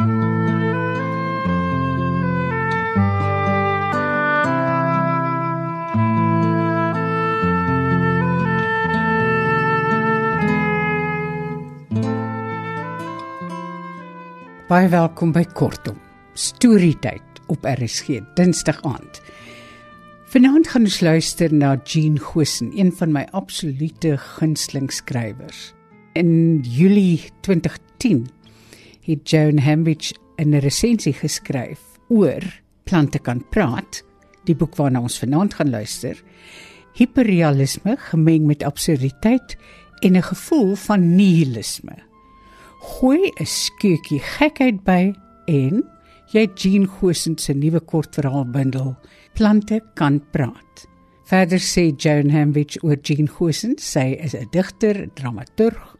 Baie welkom by Kortom. Storytyd op RSG Dinsdag aand. Vanaand gaan ons luister na Jean Gosen, een van my absolute gunsteling skrywers. In Julie 2010 het Joan Hambidge 'n resensie geskryf oor Plante kan praat, die boek waarna ons vanaand gaan luister. Hiperrealisme gemeng met absurditeit en 'n gevoel van nihilisme gooi 'n skeutjie gekheid by en jy Jean Gosen se nuwe kortverhaalbundel Plante kan praat. Verder sê Joan Hambidge oor Jean Gosen, sy is 'n digter, dramaturg,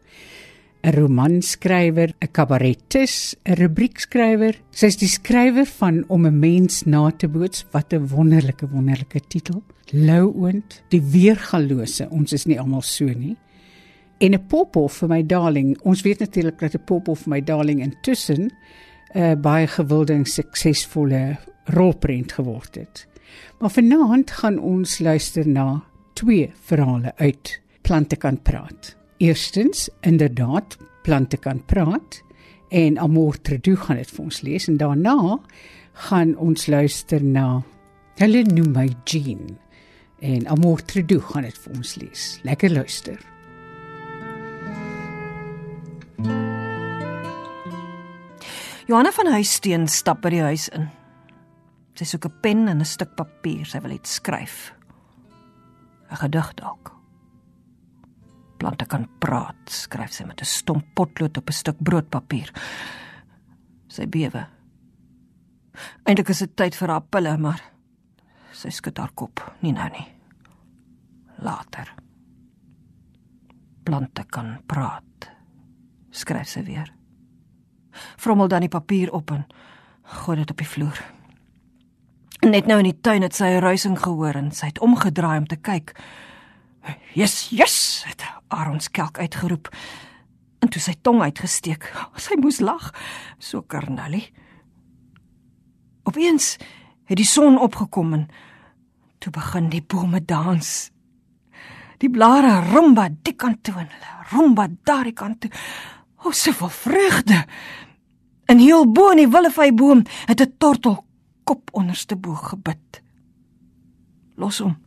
'n romanskrywer, 'n kabaretis, 'n rubriekskrywer. Sy is die skrywer van Om 'n mens na te boots, wat 'n wonderlike wonderlike titel. Louoond, die weergalose, ons is nie almal so nie en 'n pophof vir my darling. Ons weet natuurlik dat 'n pophof vir my darling intussen 'n uh, baie gewilde en suksesvolle rolprent geword het. Maar vanaand gaan ons luister na twee verhale uit Plante kan praat. Eerstens, inderdaad, Plante kan praat en Amor Tredu gaan dit vir ons lees en daarna gaan ons luister na Hulle noem my Jean en Amor Tredu gaan dit vir ons lees. Lekker luister. Johanna van Huisteen stap by die huis in. Sy soek 'n pen en 'n stuk papier, sy wil iets skryf. 'n Gedig dalk. Plante kan praat, skryf sy met 'n stomp potlood op 'n stuk broodpapier. Sy bewe. Eindelik is dit tyd vir haar pille, maar sy skud haar kop, nie nou nie. Later. Plante kan praat, skryf sy weer vrommel dan die papier op en gooi dit op die vloer. Net nou in die tuin het sy 'n ruising gehoor en sy het omgedraai om te kyk. "Yes, yes!" het Aaron skelk uitgeroep. En toe sy tong uitgesteek. Sy moes lag, so Karnali. Opeens het die son opgekom en toe begin die bome dans. Die blare rumba die kant toe en hulle rumba daardie kant toe. O, so vol vreugde. In heel bo in die willevyboom het 'n tortel kop onderste bo gebid. Los hom,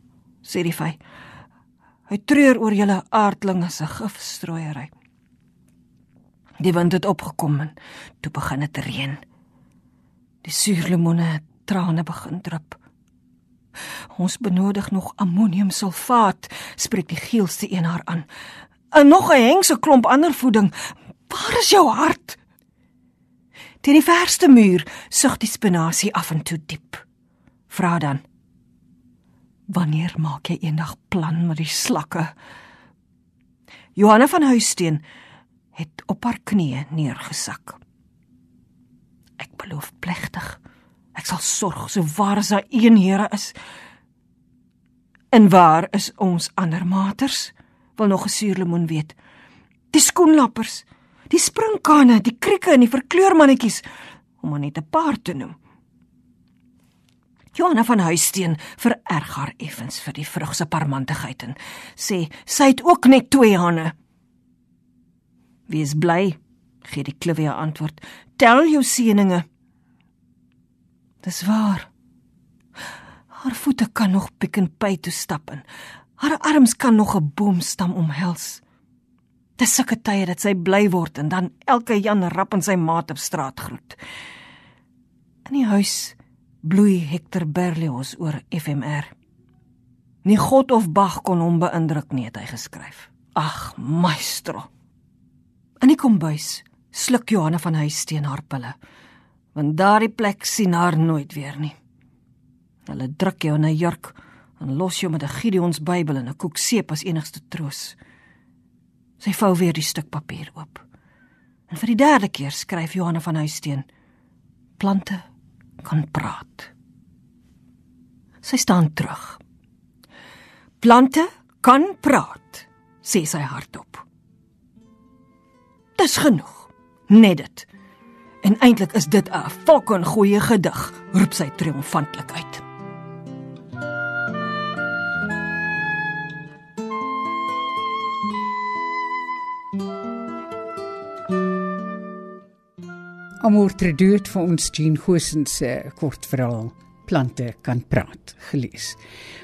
sê die vy. Hy treur oor julle aardlinge se gifstrooiery. Die wind het opgekom en toe begin dit reën. Die suurlemoene trane begin drup. Ons benodig nog ammoniumsulfaat, spreek die geelste een haar aan. En nog 'n hengse klomp ander voeding, Waar is jou hart? Teen die verste muur sug die spinasie af en toe diep. Vra dan: Wanneer maak jy eendag plan met die slakke? Johanna van Huisteen het op haar knieë neergesak. Ek beloof plegtig, ek sal sorg so waar as daar een Here is. En waar is ons ander maters? Wil nog 'n suurlemoen weet. Die skoenlappers die springkane, die krieke en die verkleurmannetjies om maar net 'n paar te noem. Johanna van Huisteen vererg haar effens vir die vrug se parmantigheid en sê sy het ook net twee hande. Wees bly, gee die klivia antwoord. Tel jou seëninge. Dis waar. Haar voete kan nog pik en py toe stap en haar arms kan nog 'n boomstam omhels. Dis sulke tye dat sy bly word en dan elke Jan rap in sy maat op straat groet. In die huis bloei Hector Berlioz oor FMR. Nie God of Bach kon hom beïndruk nie, het hy geskryf. Ag, maestro. In die kombuis sluk Johanna van Huis teen haar pille, want daardie plek sien haar nooit weer nie. Hulle druk jou in 'n jurk en los jou met 'n Gideons Bybel en 'n koek seep as enigste troos. Sy vou weer die stuk papier oop. En vir die derde keer skryf Johanna van Huisteen: Plante kan praat. Sy staan terug. Plante kan praat, sê sy hardop. Dis genoeg. Net dit. En eintlik is dit 'n fucking goeie gedig, roep sy triomfantlik uit. Amor Tredoet vir ons Jean Gosen se kortverhaal Plante kan praat gelees.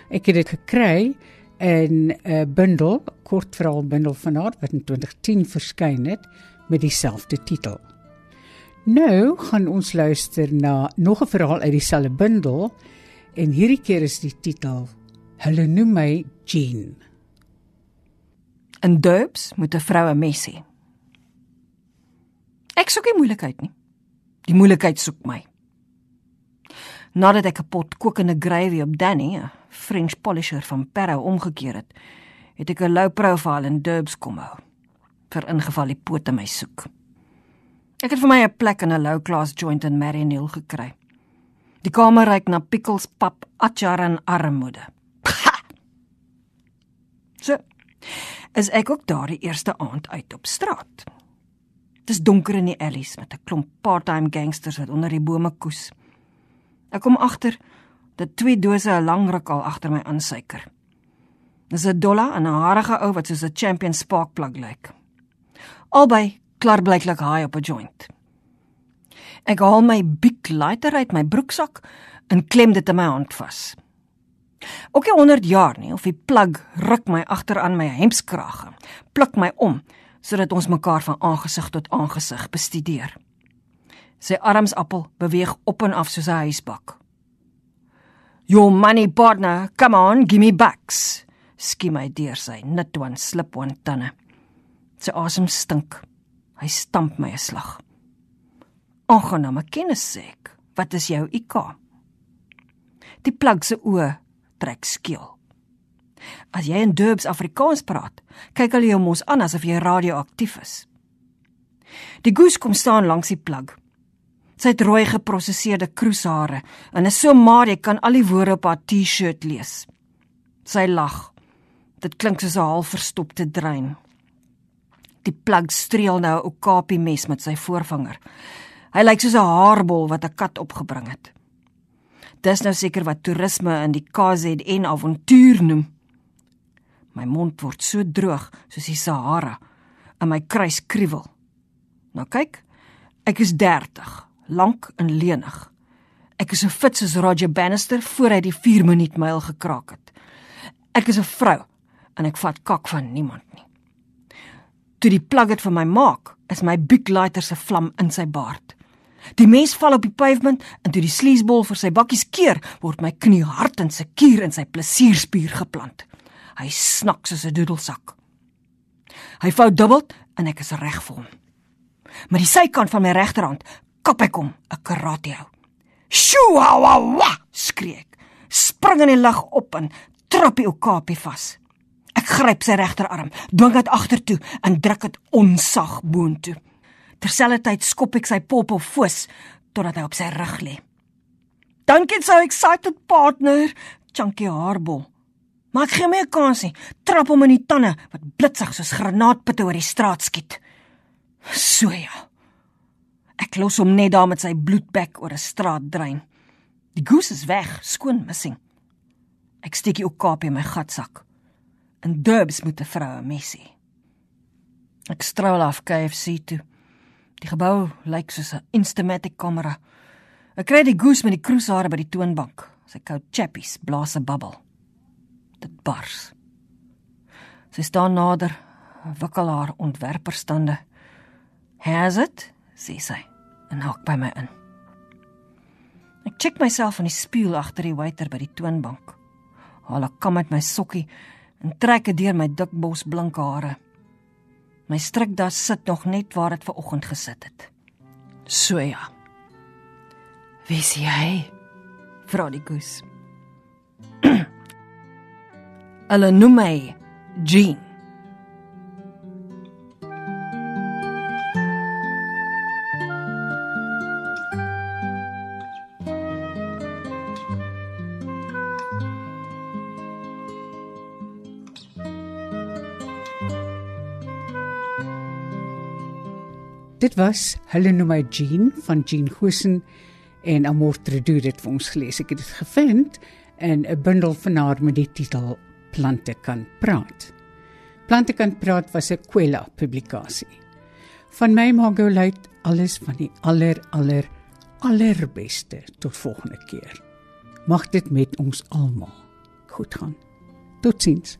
Ek het dit gekry in 'n bundel, kortverhaal bundel van haar wat in 2010 verskyn het met dieselfde titel. Nou gaan ons luister na nog 'n verhaal uit dieselfde bundel en hierdie keer is die titel Hulle noem my Jean. In Durbs moet 'n vrou 'n mes hê. Ek soek nie moeilikheid nie. Die moeilikheid soek my. Nadat ek 'n pot kokende gravy op Danny, 'n French polisher van Perro omgekeer het, het ek 'n low profile in Durbs kom hou vir ingeval die pote my soek. Ek het vir my 'n plek in 'n low class joint in Marienhill gekry. Die kamer reik na pickles, pap, achar en armoede. So, is ek ook daar die eerste aand uit op straat. Dis donker in die alleys met 'n klomp part-time gangsters wat onder die bome koes. Ek kom agter dat twee dose 'n lang ruk al agter my aansuiker. Dis 'n dolla en 'n harige ou wat soos 'n champion spark plug lyk. Albei klaar blyklik haai op 'n joint. Ek haal my big lighter uit my broeksak en klem dit in my hand vas. Ook nie 100 jaar nie of die plug ruk my agteraan my hemskrag, pluk my om sodat ons mekaar van aangesig tot aangesig bestudeer. Sy armsappel beweeg op en af soos 'n huisbak. "Your money partner, come on, give me backs." skiem hy deur sy nitwan slipwan tande. Sy asem stink. Hy stamp my 'n slag. "Aangename kennis sê ek. Wat is jou IK?" Die plug se oë trek skeel. As jy in Durbs Afrikaans praat, kyk hulle jou mos aan asof jy radioaktief is. Die goose kom staan langs die plug. Sy het rooi geprosesseerde kroeshare en is so maar jy kan al die woorde op haar T-shirt lees. Sy lag. Dit klink soos 'n half verstopte drein. Die plug streel nou 'n okapie mes met sy voorvinger. Hy lyk soos 'n haarbol wat 'n kat opgebring het. Dis nou seker wat toerisme in die KZN avontuur noem. My mond word so droog soos die Sahara en my kruis kriewel. Nou kyk, ek is 30, lank en lenig. Ek is so fit soos Roger Bannister voor hy die 4 minuut myl gekraak het. Ek is 'n vrou en ek vat kak van niemand nie. Toe die plug dit vir my maak, is my big lighter se vlam in sy baard. Die mens val op die pavement en toe die sleesbol vir sy bakkies keer, word my knie hard in sy kier in sy plesierspier geplant. Hy snak soos 'n doedelsak. Hy vou dubbel en ek is reg vir hom. Met die sykant van my regterhand kap ek hom 'n karate hou. "Shoo-wa-wa!" skree ek. Spring in die lug op en trap die okapie vas. Ek gryp sy regterarm, dwing dit agtertoe en druk dit onsag boontoe. Terselfdertyd skop ek sy pop op foos totdat hy op sy rug lê. "Dankie so excited partner," chunky haarbol. Maar ek gee my 'n kans nie. Trap hom in die tande wat blitsig soos granaatpitte oor die straat skiet. So ja. Ek los hom net daar met sy bloedbek oor 'n straat drein. Die goose is weg, skoon missing. Ek steek die okaap in my gatsak. En Durbs moet 'n vroue messie. Ek straal af KFC toe. Die gebou lyk soos 'n Instamatic kamera. Ek kry die goose met die kroeshare by die toonbank. Sy kou chappies, blaas 'n bubbel dit bars. Sy staan nader, wikkel haar ontwerperstande. "Has it?" sê sy en hak by my in. Ek check myself in die spieël agter die waiter by die toonbank. Haal 'n kam uit my sokkie en trek dit deur my dik bos blink hare. My strikdas sit nog net waar dit ver oggend gesit het. So ja. Wie is jy? Vra die goose. Hulle noem my Jean. Dit was Hulle noem my Jean van Jean Gosen en Amortredu dit vir ons gelees. Ek het dit gevind in 'n bundel van haar met die titel Plante kan praat. Plante kan praat was 'n Kwela publikasie. Van my Margot Luit alles van die aller aller allerbeste tot volgende keer. Mag dit met ons almal goed gaan. Totsiens.